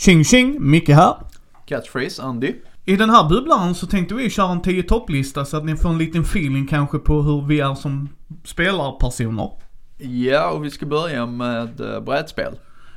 Tjing tjing, Micke här. Catchphrase, Andy. I den här bubblaren så tänkte vi köra en 10 topplista så att ni får en liten feeling kanske på hur vi är som spelarpersoner. Ja, och vi ska börja med uh, brädspel.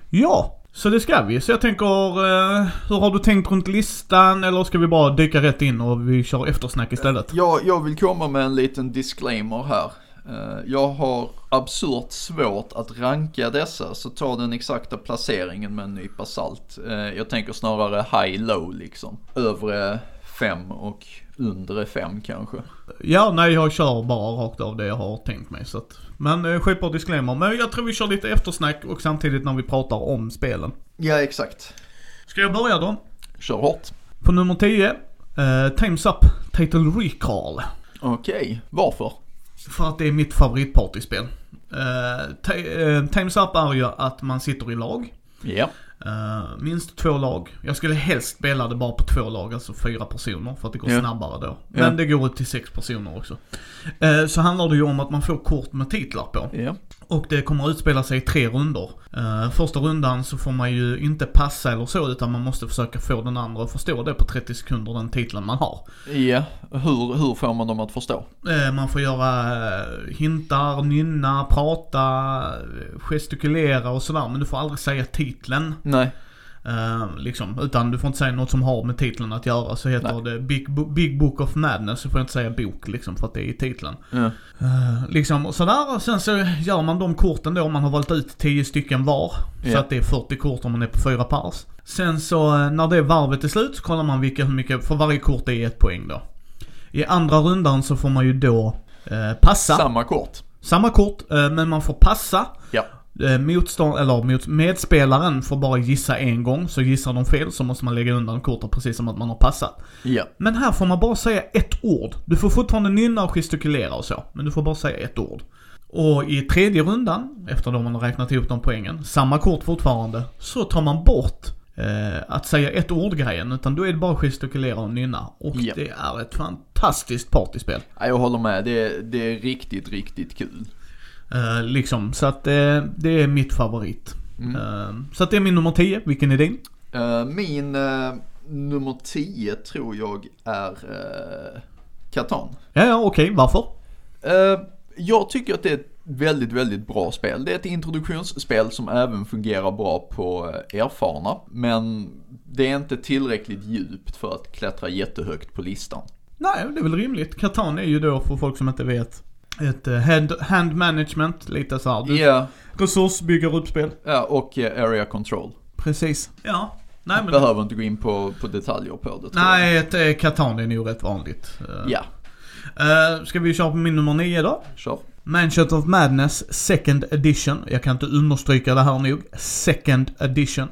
Ja, så det ska vi. Så jag tänker, eh, hur har du tänkt runt listan eller ska vi bara dyka rätt in och vi kör eftersnack istället? Ja, jag vill komma med en liten disclaimer här. Eh, jag har absurt svårt att ranka dessa, så ta den exakta placeringen med en nypa salt. Eh, jag tänker snarare high-low liksom. Övre fem och undre fem kanske. Ja, nej jag kör bara rakt av det jag har tänkt mig så att, Men eh, skitbra disclaimer. Men jag tror vi kör lite eftersnack och samtidigt när vi pratar om spelen. Ja, exakt. Ska jag börja då? Kör hårt. På nummer 10, eh, Times Up Title Recall. Okej, okay. varför? För att det är mitt favoritpartyspel. Uh, Times Up är ju att man sitter i lag. Ja. Uh, minst två lag. Jag skulle helst spela det bara på två lag, alltså fyra personer för att det går ja. snabbare då. Men ja. det går ut till sex personer också. Uh, så handlar det ju om att man får kort med titlar på. Ja. Och det kommer att utspela sig i tre runder. Uh, första rundan så får man ju inte passa eller så utan man måste försöka få den andra att förstå det på 30 sekunder, den titeln man har. Ja, hur, hur får man dem att förstå? Uh, man får göra uh, hintar, nynna, prata, gestikulera och sådär men du får aldrig säga titeln. Nej. Uh, liksom, utan du får inte säga något som har med titeln att göra. Så heter Nej. det Big, Big Book of Madness, så får jag inte säga bok liksom för att det är i titeln. Ja. Uh, liksom sådär, sen så gör man de korten då, man har valt ut 10 stycken var. Ja. Så att det är 40 kort om man är på fyra pers. Sen så eh, när det varvet är slut så kollar man vilka, hur mycket, för varje kort är ett poäng då. I andra rundan så får man ju då uh, passa. Samma kort. Samma kort, men man får passa. Ja. Eh, motstånd, eller mot, medspelaren får bara gissa en gång, så gissar de fel så måste man lägga undan kortet precis som att man har passat. Ja. Men här får man bara säga ett ord. Du får fortfarande nynna och gestikulera och så, men du får bara säga ett ord. Och i tredje rundan, efter då man har räknat ihop de poängen, samma kort fortfarande, så tar man bort eh, att säga ett ord-grejen, utan då är det bara gestikulera och nynna. Och ja. det är ett fantastiskt partyspel. Ja, jag håller med, det, det är riktigt, riktigt kul. Uh, liksom, så att uh, det är mitt favorit. Mm. Uh, så att det är min nummer 10. Vilken är din? min nummer 10 tror jag är Catan. Ja, ja, okej. Okay. Varför? jag tycker att det är ett väldigt, väldigt bra spel. Det är ett introduktionsspel som även fungerar bra på erfarna. Men det är inte tillräckligt djupt för att klättra jättehögt på listan. Nej, det är väl rimligt. Catan är ju då, för folk som inte vet, ett uh, hand, hand management, lite såhär. Ja. Yeah. Resursbygger upp spel. Ja, och uh, area control. Precis. Ja. Nej, men... Behöver inte gå in på, på detaljer på det. Nej, ett uh, Catan är nog rätt vanligt. Ja. Uh, ska vi köra på min nummer 9 då? Kör. Mansion of Madness Second Edition. Jag kan inte understryka det här nog. Second Edition.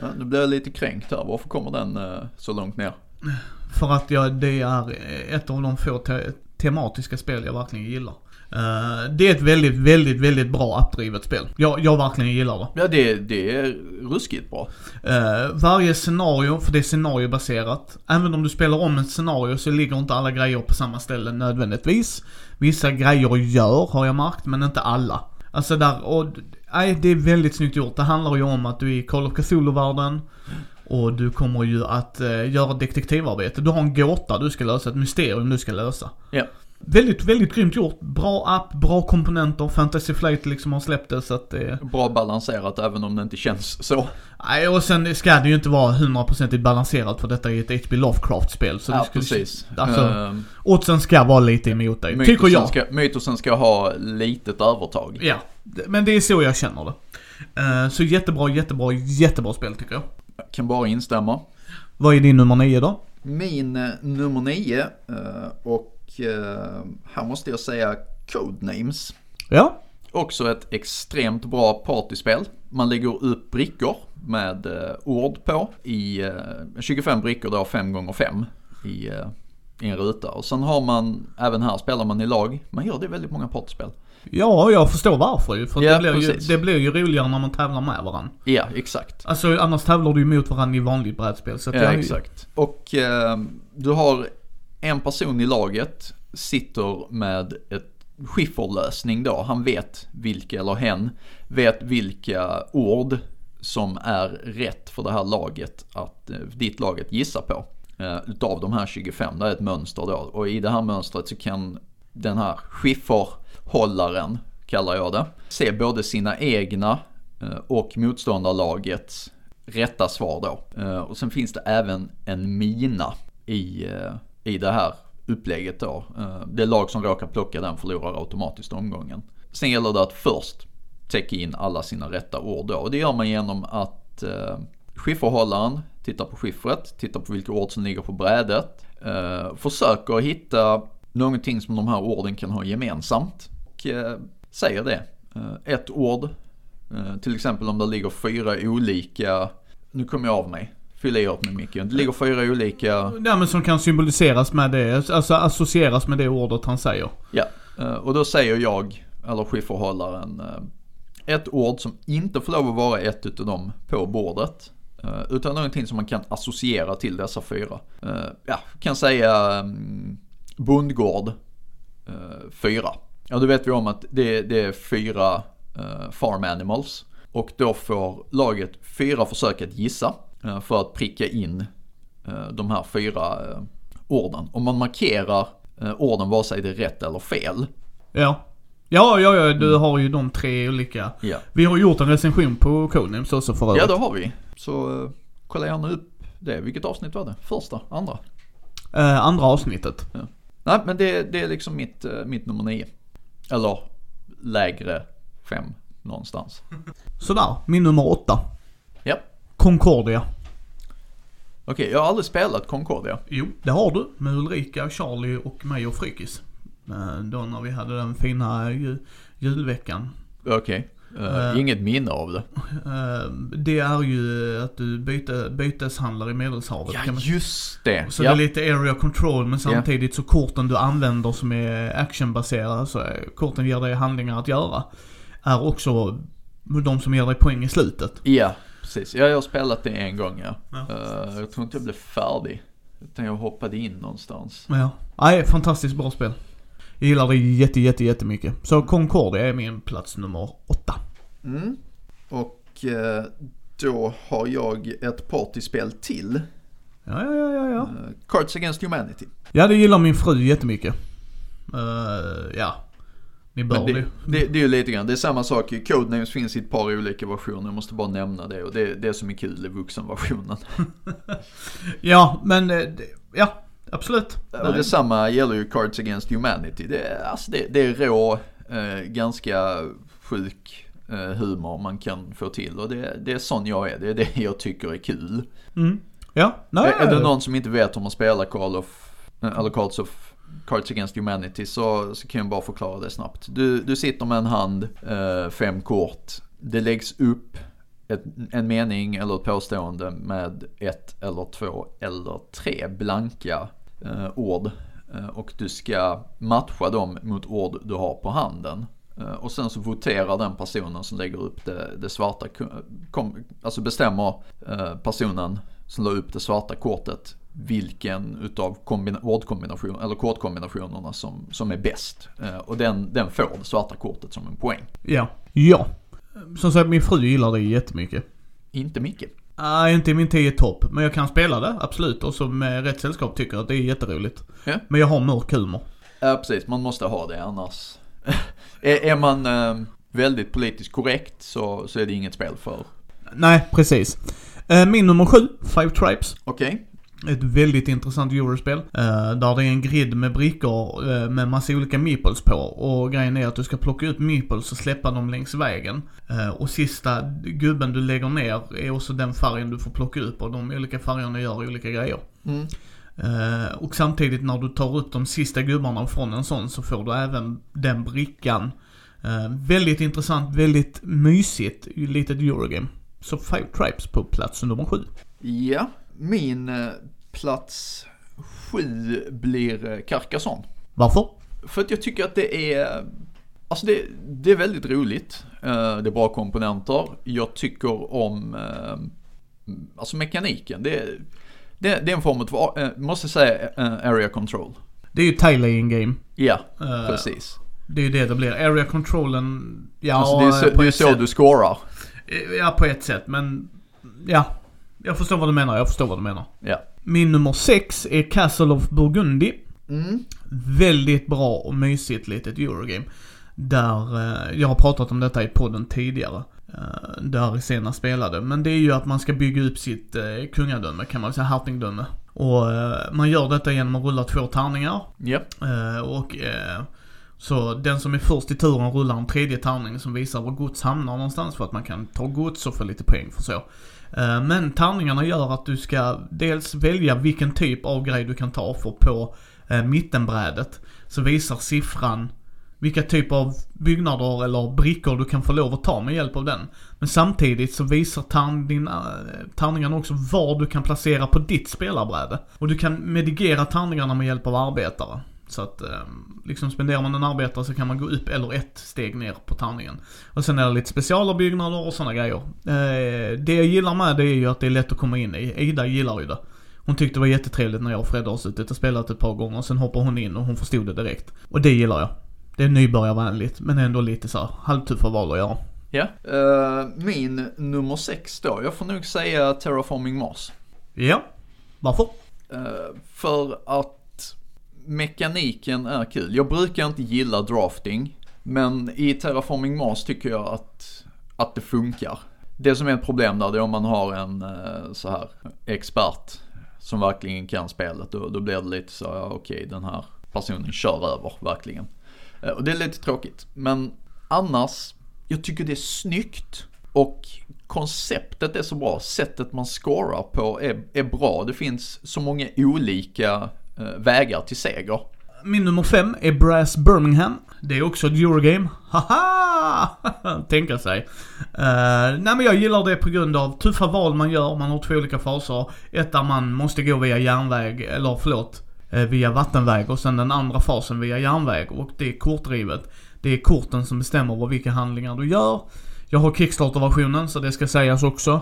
Ja, nu blir jag lite kränkt här. Varför kommer den uh, så långt ner? För att jag, det är ett av de få tematiska spel jag verkligen gillar. Uh, det är ett väldigt, väldigt, väldigt bra appdrivet spel. Jag, jag verkligen gillar det. Ja, det, det är ruskigt bra. Uh, varje scenario, för det är scenariobaserat. Även om du spelar om ett scenario så ligger inte alla grejer på samma ställe nödvändigtvis. Vissa grejer gör, har jag märkt, men inte alla. Alltså där, och, nej det är väldigt snyggt gjort. Det handlar ju om att du är i Call of Cthulhu-världen. Och du kommer ju att uh, göra detektivarbete. Du har en gåta du ska lösa, ett mysterium du ska lösa. Ja. Väldigt, väldigt grymt gjort. Bra app, bra komponenter. Fantasy Flight liksom har släppt det så att det... Bra balanserat även om det inte känns så. Nej och sen ska det ju inte vara hundraprocentigt balanserat för detta är ett H.P. Lovecraft-spel. Så ja, skulle, precis. Alltså, uh, oddsen ska vara lite emot dig. Tycker jag. Ska, mytosen ska ha litet övertag. Ja, men det är så jag känner det. Uh, så jättebra, jättebra, jättebra spel tycker jag. Jag kan bara instämma. Vad är din nummer nio då? Min uh, nummer nio och eh, här måste jag säga Codenames. Ja. Också ett extremt bra partyspel. Man lägger upp brickor med eh, ord på i eh, 25 brickor då 5 gånger 5 i, eh, i en ruta. Och sen har man, även här spelar man i lag. Man gör det i väldigt många partyspel. Ja, jag förstår varför ju. För ja, det, blir ju, det blir ju roligare när man tävlar med varandra. Ja, exakt. Alltså annars tävlar du ju mot varandra i vanligt brädspel. Så ja, jag... exakt. Och eh, du har en person i laget sitter med ett skifferlösning då. Han vet vilka, eller hen, vet vilka ord som är rätt för det här laget att, eh, ditt laget gissa på. Eh, utav de här 25, det är ett mönster då. Och i det här mönstret så kan den här Hållaren kallar jag det, se både sina egna eh, och motståndarlagets rätta svar då. Eh, och sen finns det även en mina i, eh, i det här upplägget då. Det lag som råkar plocka den förlorar automatiskt omgången. Sen gäller det att först täcka in alla sina rätta ord då. Och det gör man genom att skifferhållaren tittar på skiffret, tittar på vilka ord som ligger på brädet. Försöker hitta någonting som de här orden kan ha gemensamt. Och eh, säger det. Eh, ett ord, eh, till exempel om det ligger fyra olika, nu kommer jag av mig. Fyll i åt mig Micke. Det ligger fyra olika, Ja men som kan symboliseras med det, alltså associeras med det ordet han säger. ja. Och då säger jag, eller skifferhållaren, ett ord som inte får lov att vara ett utav dem på bordet. Utan någonting som man kan associera till dessa fyra. Ja, kan säga mm, bondgård, eh, fyra. Ja, då vet vi om att det, det är fyra eh, farm animals. Och då får laget fyra försök att gissa eh, för att pricka in eh, de här fyra eh, orden. Om man markerar eh, orden vare sig det är rätt eller fel. Ja. Ja, ja, ja, du har ju de tre olika. Ja, Vi har gjort en recension på Codenames också för övrigt. ja det har vi. Så eh, kolla gärna upp det. Vilket avsnitt var det? Första? Andra? Eh, andra avsnittet. Nej, men det, det är liksom mitt, mitt nummer nio. Eller lägre fem någonstans. Sådär, min nummer åtta. Ja. Concordia. Okej, jag har aldrig spelat Concordia. Jo, det har du. Med Ulrika, Charlie och mig och Frykis. Eh, Då när vi hade den fina ju, julveckan. Okej. Eh. Inget minne av det. Eh, Det är ju att du byter, byteshandlar i Medelhavet. Ja, just det. Så ja. det är lite area control men samtidigt så korten du använder som är actionbaserade, så korten ger dig handlingar att göra, är också de som ger dig poäng i slutet. ja, precis. Ja, jag har spelat det en gång ja. Ja. Eh, jag tror inte jag blev färdig. Utan jag hoppade in någonstans. Ja. Nej, fantastiskt bra spel. Jag gillar det jätte, jätte, jättemycket. Så Concordia är min plats nummer åtta. Mm. Och eh, då har jag ett partyspel till. Ja, ja, ja, ja, ja. Eh, Cards Against Humanity. Ja, det gillar min fru jättemycket. Uh, ja. Ni bör det. det, det, är ju lite grann, det är samma sak. Codenames finns i ett par olika versioner. Jag måste bara nämna det. Och det, det som är kul är vuxenversionen. Ja, men ja, absolut. Och detsamma gäller ju Cards Against Humanity. Det är, alltså det, det är rå, eh, ganska sjuk eh, humor man kan få till. Och det, det är sån jag är. Det är det jag tycker är kul. Mm. Ja, nej. är det någon som inte vet hur man spelar Call of, eh, eller Cards of Cards Against Humanity så, så kan jag bara förklara det snabbt. Du, du sitter med en hand, eh, fem kort. Det läggs upp ett, en mening eller ett påstående med ett eller två eller tre blanka ord. Eh, och du ska matcha dem mot ord du har på handen. Eh, och sen så voterar den personen som lägger upp det, det svarta, ko- kom, alltså bestämmer eh, personen som la upp det svarta kortet vilken utav ordkombination, eller kortkombinationerna som, som är bäst. Eh, och den, den får det svarta kortet som en poäng. Ja. Ja. Som sagt, min fru gillar det jättemycket. Inte mycket. Nej, inte i min 10 topp. Men jag kan spela det, absolut. Och så med rätt sällskap tycker jag att det är jätteroligt. Ja. Men jag har mörk humor. Ja precis, man måste ha det annars. är, är man eh, väldigt politiskt korrekt så, så är det inget spel för. Nej, precis. Eh, Min nummer sju, Five Tribes. Okej, Ett väldigt intressant eurospel. eh, Där det är en grid med brickor eh, med massa olika meeples på. Och grejen är att du ska plocka ut meeples och släppa dem längs vägen. Eh, Och sista gubben du lägger ner är också den färgen du får plocka upp. Och de olika färgerna gör olika grejer. mm. Och samtidigt när du tar upp de sista gubbarna från en sån så får du även den brickan. Väldigt intressant, väldigt mysigt litet Eurogame. Så Five Tribes på plats nummer sju. ja. Min plats sju blir eh, Carcassonne. Varför? För att jag tycker att det är, alltså det, det är väldigt roligt. Eh, Det är bra komponenter. Jag tycker om, eh, alltså mekaniken. Det, är- det, det är en form av, måste säga, area control. Det är ju tile-laying game. Ja, precis. Det är ju det det blir. Area controlen, ja Alltså det är så, det är så sätt. du scorar. Ja, på ett sätt, men ja. Jag förstår vad du menar, jag förstår vad du menar. Ja. Min nummer sex är Castle of Burgundy. Mm. Väldigt bra och mysigt litet Eurogame. Där, eh, jag har pratat om detta i podden tidigare. Eh, där senast spelade. Men det är ju att man ska bygga upp sitt eh, kungadöme kan man säga, hertigdöme. Och eh, man gör detta genom att rulla två tärningar. Ja. Eh, och eh, så den som är först i turen rullar en tredje tärning som visar var gods hamnar någonstans för att man kan ta gods och få lite poäng för så. Eh, men tärningarna gör att du ska dels välja vilken typ av grej du kan ta för på eh, mittenbrädet. Så visar siffran vilka typ av byggnader eller brickor du kan få lov att ta med hjälp av den. Men samtidigt så visar tärning, eh, tärningarna också var du kan placera på ditt spelarbräde. Och du kan medigera tärningarna med hjälp av arbetare. Så att eh, liksom spenderar man en arbetare så kan man gå upp eller ett steg ner på tärningen. Och sen är det lite specialbyggnader och sådana grejer. Eh, det jag gillar med det är ju att det är lätt att komma in i. Ida gillar ju det. Hon tyckte det var jättetrevligt när jag och Fredde har suttit och spelat ett par gånger. Sen hoppar hon in och hon förstod det direkt. Och det gillar jag. Det är nybörjarvänligt men ändå lite så halvtuffa val att göra. Ja. Eh, min nummer sex då, jag får nog säga Terraforming Mars. Ja. Varför? Eh, för att mekaniken är kul. Jag brukar inte gilla drafting, men i Terraforming Mars tycker jag att, att det funkar. Det som är ett problem där, det är om man har en eh, så här expert som verkligen kan spelet. Då, då blir det lite så, ja okej den här personen kör över verkligen. Eh, och det är lite tråkigt. Men annars, jag tycker det är snyggt. Och konceptet är så bra, sättet man scorar på är, är bra. Det finns så många olika Eh, vägar till seger. Min nummer fem är Brass Birmingham. Det är också ett Eurogame. Haha! Tänka sig. Uh, nej men jag gillar det på grund av tuffa val man gör. Man har två olika faser. Ett där man måste gå via järnväg, eller förlåt, eh, via vattenväg och sen den andra fasen via järnväg. Och det är kortdrivet. Det är korten som bestämmer vad vilka handlingar du gör. Jag har Kickstarter-versionen så det ska sägas också.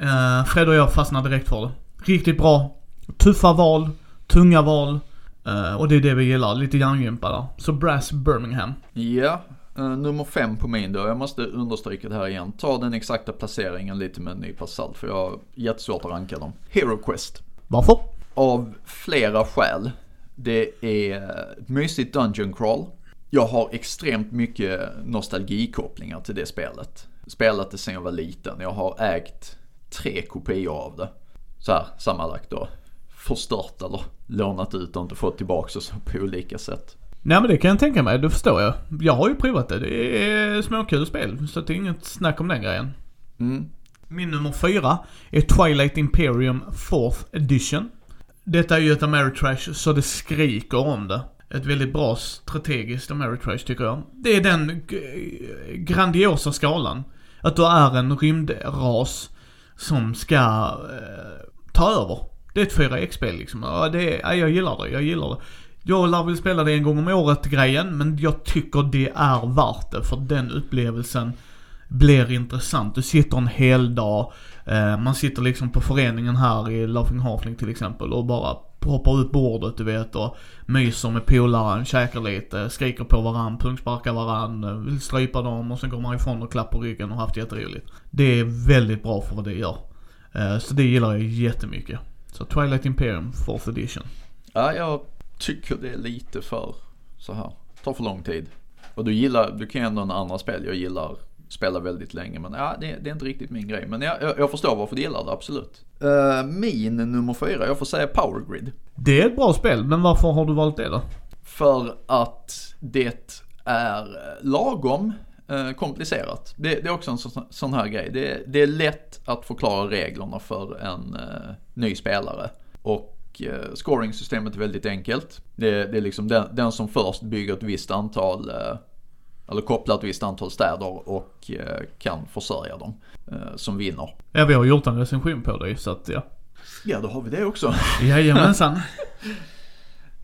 Uh, Fred och jag fastnade direkt för det. Riktigt bra. Tuffa val, tunga val. Uh, och det är det vi gillar, lite järngympa där. Så Brass Birmingham. Ja, eh, nummer fem på min då. Jag måste understryka det här igen. Ta den exakta placeringen lite med en nypa salt för jag har jättesvårt att ranka dem. Hero Quest. Varför? Av flera skäl. Det är ett mysigt Dungeon Crawl. Jag har extremt mycket nostalgikopplingar till det spelet. Spelat det sedan jag var liten. Jag har ägt tre kopior av det. Så här, sammanlagt då. Förstört eller lånat ut och inte fått tillbaka så på olika sätt. Nej men det kan jag tänka mig, det förstår jag. Jag har ju provat det, det är småkul spel. Så det är inget snack om den grejen. Mm. Min nummer fyra är Twilight Imperium 4th Edition. Detta är ju ett Ameritrash så det skriker om det. Ett väldigt bra strategiskt Ameritrash tycker jag. Det är den grandiosa skalan. Att du är en rymdras som ska eh, ta över. Det är ett 4X-spel liksom. Ja, det är, ja, jag gillar det, jag gillar det. Jag lär väl spela det en gång om året grejen, men jag tycker det är värt det för den upplevelsen blir intressant. Du sitter en hel dag, eh, man sitter liksom på föreningen här i Laughing Halfling till exempel och bara hoppar ut bordet du vet och myser med polaren, käkar lite, skriker på varann, pungsparkar varann, eh, vill strypa dem och sen går man ifrån och klappar ryggen och haft jätteroligt. Det är väldigt bra för vad det gör. Eh, så det gillar jag jättemycket. Så Twilight Imperium 4th edition. Ja, jag tycker det är lite för så här. Tar för lång tid. Och du gillar, du kan ju ändå en andra spel. Jag gillar spela väldigt länge men ja, det, det är inte riktigt min grej. Men jag, jag, jag förstår varför du gillar det, absolut. Uh, min nummer fyra, jag får säga Power Grid. Det är ett bra spel, men varför har du valt det då? För att det är lagom komplicerat. Det, det är också en sån, sån här grej. Det, det är lätt att förklara reglerna för en eh, ny spelare. Och eh, scoringsystemet är väldigt enkelt. Det, det är liksom den, den som först bygger ett visst antal, eh, eller kopplar ett visst antal städer och eh, kan försörja dem, eh, som vinner. Ja, vi har gjort en recension på det så att ja. Ja, då har vi det också. Jajamensan.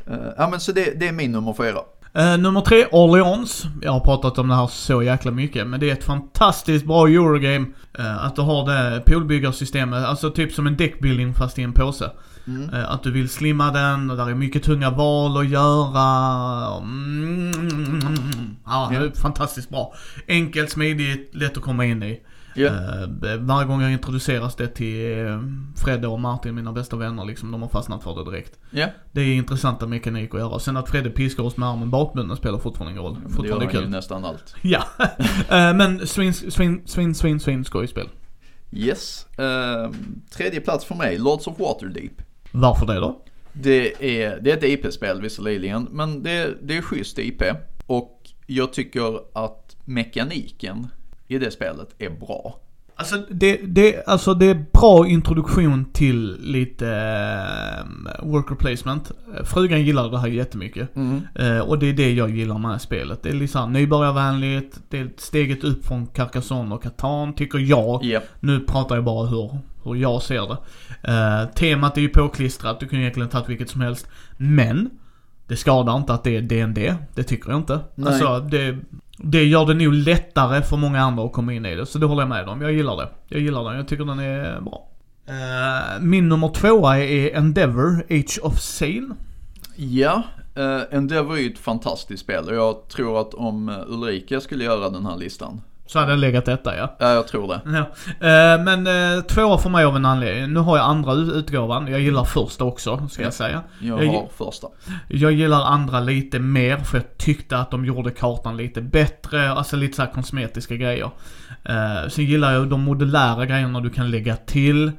Eh, ja, men så det, det är min nummer fyra. Uh, nummer tre, Orleans. Jag har pratat om det här så jäkla mycket, men det är ett fantastiskt bra Eurogame. Uh, att du har det poolbyggarsystemet, alltså typ som en deckbuilding fast i en påse. Mm. Uh, att du vill slimma den, och där är mycket tunga val att göra. Mm. Ja, det är fantastiskt bra. Enkelt, smidigt, lätt att komma in i. Ja. Eh, varje gång jag introduceras det till eh, Fredde och Martin, mina bästa vänner liksom, de har fastnat för det direkt. Ja, Det är intressanta mekanik att göra. Sen att Fredde piskar oss med armen bakbunden spelar fortfarande ingen roll. det gör Fortfarande han ju kul. nästan allt. Ja. Eh, men svin, svin, svin, svin, svin skojspel. Yes. Eh, tredje plats för mig, Lords of Waterdeep. Varför det då? Det är, det är ett IP-spel visserligen, men det, det är schysst IP. Och jag tycker att mekaniken i det spelet är bra. Alltså det, det, alltså det är bra introduktion till lite eh, worker placement. Frugan gillar det här jättemycket. Eh, och det är det jag gillar med spelet. Det är liksom nybörjarvänligt, det är steget upp från Carcassonne och Catan, tycker jag. Ja, Nu pratar jag bara hur, hur jag ser det. Eh, temat är ju påklistrat, du kan ju egentligen tagit vilket som helst. Men, det skadar inte att det är DND. Det tycker jag inte. Nej. Alltså, det, det gör det nog lättare för många andra att komma in i det. Så det håller jag med om. Jag gillar det. Jag gillar den. Jag tycker den är bra. Eh, min nummer tvåa är Endeavor, Age of Sail. ja uh, Endeavor är ju ett fantastiskt spel och jag tror att om Ulrika skulle göra den här listan, så hade jag legat detta ja. ja jag tror det. Ja. Eh, men uh, tvåa för mig av en anledning. Nu har jag andra ut- utgåvan. Jag gillar första också, ska jag säga. Jag Jag- har första. Jag gillar andra lite mer för jag tyckte att de gjorde kartan lite bättre, alltså lite så här kosmetiska grejer. Uh, sen gillar jag de modulära grejerna du kan lägga till.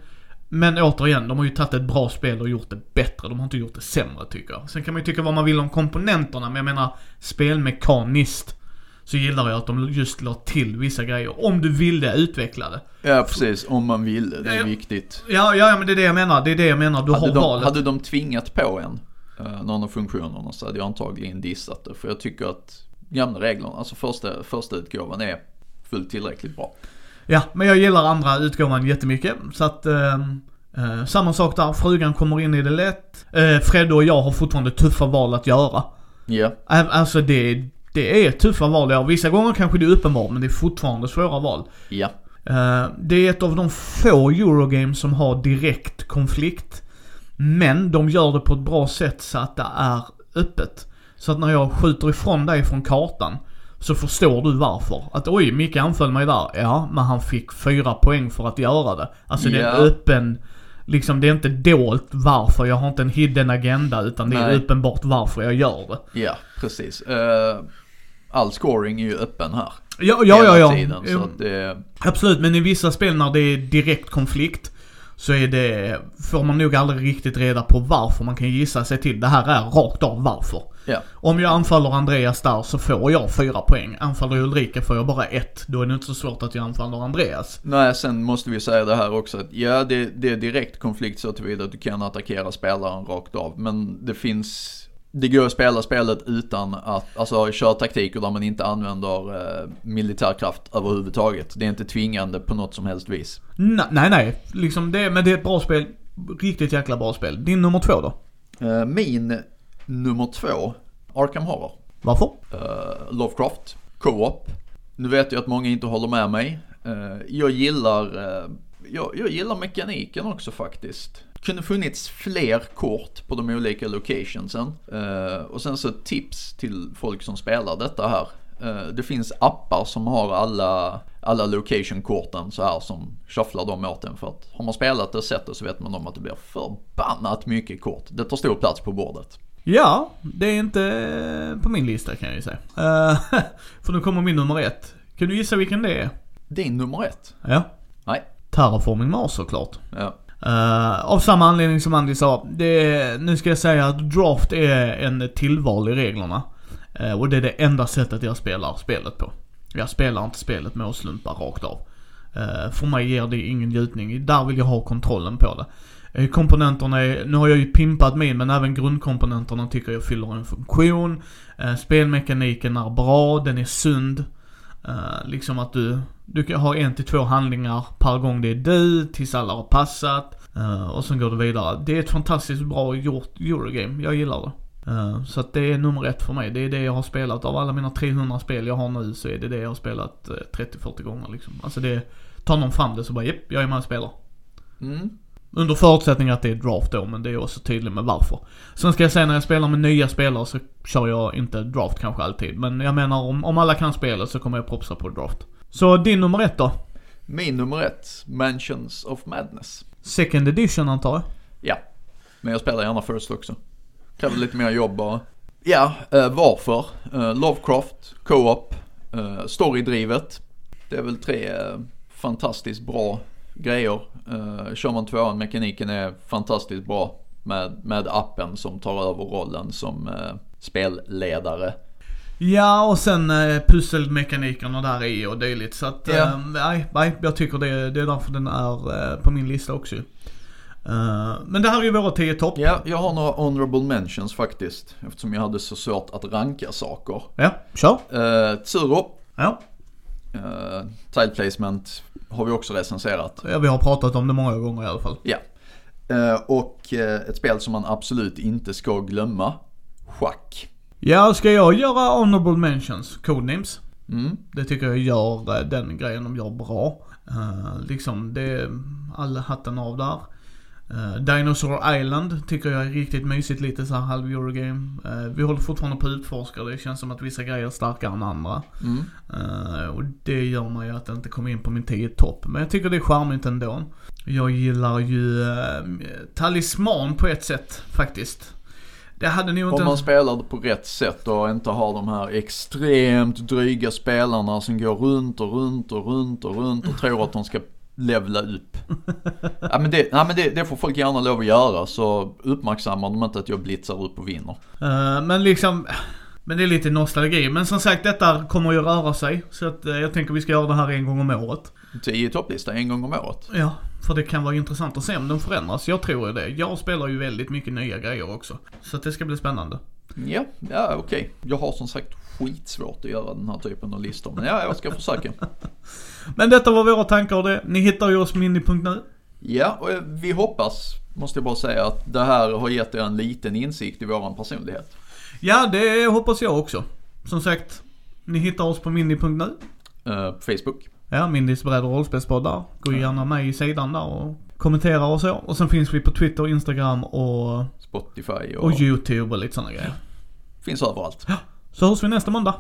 Men återigen, de har ju tagit ett bra spel och gjort det bättre. De har inte gjort det sämre tycker jag. Sen kan man ju tycka vad man vill om komponenterna, men jag menar spelmekaniskt. Så gillar jag att de just la till vissa grejer. Om du ville utveckla det. Ja precis, om man ville, det är Ja. viktigt. Ja, ja, men det är det jag menar. Det är det jag menar. Du Hade har de, valet. hade de tvingat på en uh, någon av funktionerna så hade jag antagligen dissat det. För jag tycker att gamla reglerna, alltså första, första utgåvan är fullt tillräckligt bra. Ja, men jag gillar andra utgåvan jättemycket. Så att, ehm, eh, samma sak där. Frugan kommer in i det lätt. Eh, Fredde och jag har fortfarande tuffa val att göra. Ja, Ä- Alltså det, det är tuffa val göra. Vissa gånger kanske det är uppenbart, men det är fortfarande svåra val. ja, Eh, det är ett av de få Eurogames som har direkt konflikt. Men de gör det på ett bra sätt så att det är öppet. Så att när jag skjuter ifrån dig från kartan så förstår du varför. Att oj, Micke anföll mig där. Ja, men han fick fyra poäng för att göra det. Alltså det är en öppen, liksom det är inte dolt varför. Jag har inte en hidden agenda utan det är Nej. uppenbart varför jag gör det. ja, precis. Eh, all scoring är ju öppen här. Ja, ja, ja. ja. Tiden, att det, Absolut, men i vissa spel när det är direkt konflikt så är det, får man nog aldrig riktigt reda på varför. Man kan gissa sig till, det här är rakt av varför. ja, Om jag anfaller Andreas där så får jag fyra poäng. Anfaller Ulrika får jag bara ett. Då är det inte så svårt att jag anfaller Andreas. Nej, sen måste vi säga det här också att ja, det, det är direkt konflikt så tillvida att du kan attackera spelaren rakt av. Men det finns, det går att spela spelet utan att, alltså köra taktiker där man inte använder eh, militärkraft överhuvudtaget. Det är inte tvingande på något som helst vis. Nej, nej, nej. Liksom det, men det är ett bra spel. Riktigt jäkla bra spel. Din nummer två då? Eh, min nummer två, Arkham Horror. Varför? Eh, Lovecraft, Co-op. Nu vet jag att många inte håller med mig. Eh, jag gillar, eh, jag, jag gillar mekaniken också faktiskt. Kunde funnits fler kort på de olika locationsen. Eh, och sen så tips till folk som spelar detta här. Eh, det finns appar som har alla, alla location-korten så här som shufflar dem åt en. För att har man spelat det sättet så vet man om att det blir förbannat mycket kort. Det tar stor plats på bordet. Ja, det är inte på min lista kan jag ju säga. Eh, för nu kommer min nummer ett. Kan du gissa vilken det är? Din nummer ett? Ja. Nej. Terraforming Mars såklart. Ja. Uh, av samma anledning som Andy sa. Det, nu ska jag säga att draft är en tillval i reglerna. Eh, och det är det enda sättet jag spelar spelet på. Jag spelar inte spelet med att slumpa rakt av. Eh, för mig ger det ingen njutning. Där vill jag ha kontrollen på det. Komponenterna är, nu har jag ju pimpat min men även grundkomponenterna tycker jag fyller en funktion. Spelmekaniken är bra, den är sund. Liksom att du, du kan ha en till två handlingar per gång det är du, tills alla har passat. Eh, och sen går du vidare. Det är ett fantastiskt bra gjort Eurogame, jag gillar det. Eh, så att det är nummer ett för mig. Det är det jag har spelat. Av alla mina 300 spel jag har nu så är det det jag har spelat eh, 30-40 gånger liksom. Alltså det, tar någon fram det så bara japp, jag är med och spelar. Mm. Under förutsättning att det är draft då, men det är också tydligt med varför. Sen ska jag säga när jag spelar med nya spelare så kör jag inte draft kanske alltid. Men jag menar om, om alla kan spelet så kommer jag propsa på draft. Så din nummer ett då? Min nummer ett, Mansions of Madness. Second edition antar jag? Ja, men jag spelar gärna first också. Kräver lite mer jobb bara. Ja, eh, varför? Eh, Lovecraft, Co-op, eh, storydrivet. Det är väl tre eh, fantastiskt bra grejer. Eh, kör man tvåan, mekaniken är fantastiskt bra med, med appen som tar över rollen som spelledare. Ja, och sen eh, pusselmekanikerna där i och dylikt. Så att, Ja. eh, nej, nej, jag tycker det, det är därför den är eh, på min lista också. Eh, men det här är ju våra 10 topp. Ja, jag har några honorable mentions faktiskt. Eftersom jag hade så svårt att ranka saker. Ja, kör. Uh, Tsuro, Ja. uh, Tile Placement har vi också recenserat. ja, vi har pratat om det många gånger i alla fall. Ja. Eh, och eh, ett spel som man absolut inte ska glömma. Schack. Ja, ska jag göra honorable mentions? Codenames. Mm. Det tycker jag gör eh, den grejen de gör bra. Eh, liksom, det är alla hatten av där. Uh, Dinosaur Island tycker jag är riktigt mysigt, lite så här halv Eurogame. Uh, vi håller fortfarande på att utforska, det känns som att vissa grejer är starkare än andra. Mm. Eh, och det gör mig att det inte kommer in på min 10 topp. Men jag tycker det är charmigt ändå. Jag gillar ju uh, Talisman på ett sätt, faktiskt. Det hade nog inte... Om man spelar det på rätt sätt och inte har de här extremt dryga spelarna som går runt och runt och runt och runt och tror att de ska levla upp. ja, men det, ja, men det, det får folk gärna lov att göra så uppmärksammar de inte att jag blitzar upp och vinner. Eh, men liksom, men det är lite nostalgi. Men som sagt, detta kommer ju röra sig. Så att eh, jag tänker vi ska göra det här en gång om året. 10 topplista en gång om året. Ja, för det kan vara intressant att se om den förändras. Jag tror ju det. Jag spelar ju väldigt mycket nya grejer också. Så det ska bli spännande. Ja, ja okej. Jag har som sagt skitsvårt att göra den här typen av listor. Men ja, jag ska försöka. Men detta var våra tankar och det. Ni hittar ju oss på Mini.nu. Ja, och vi hoppas, måste jag bara säga, att det här har gett er en liten insikt i våran personlighet. Ja, det hoppas jag också. Som sagt, ni hittar oss på Mini.nu. Uh, på Facebook. Ja, Mindys bräd och rollspelspoddar. Gå gärna med i sidan där och kommentera och så. Och sen finns vi på Twitter, Instagram och, Spotify och, och YouTube och lite sådana grejer. finns överallt. Så hörs vi nästa måndag.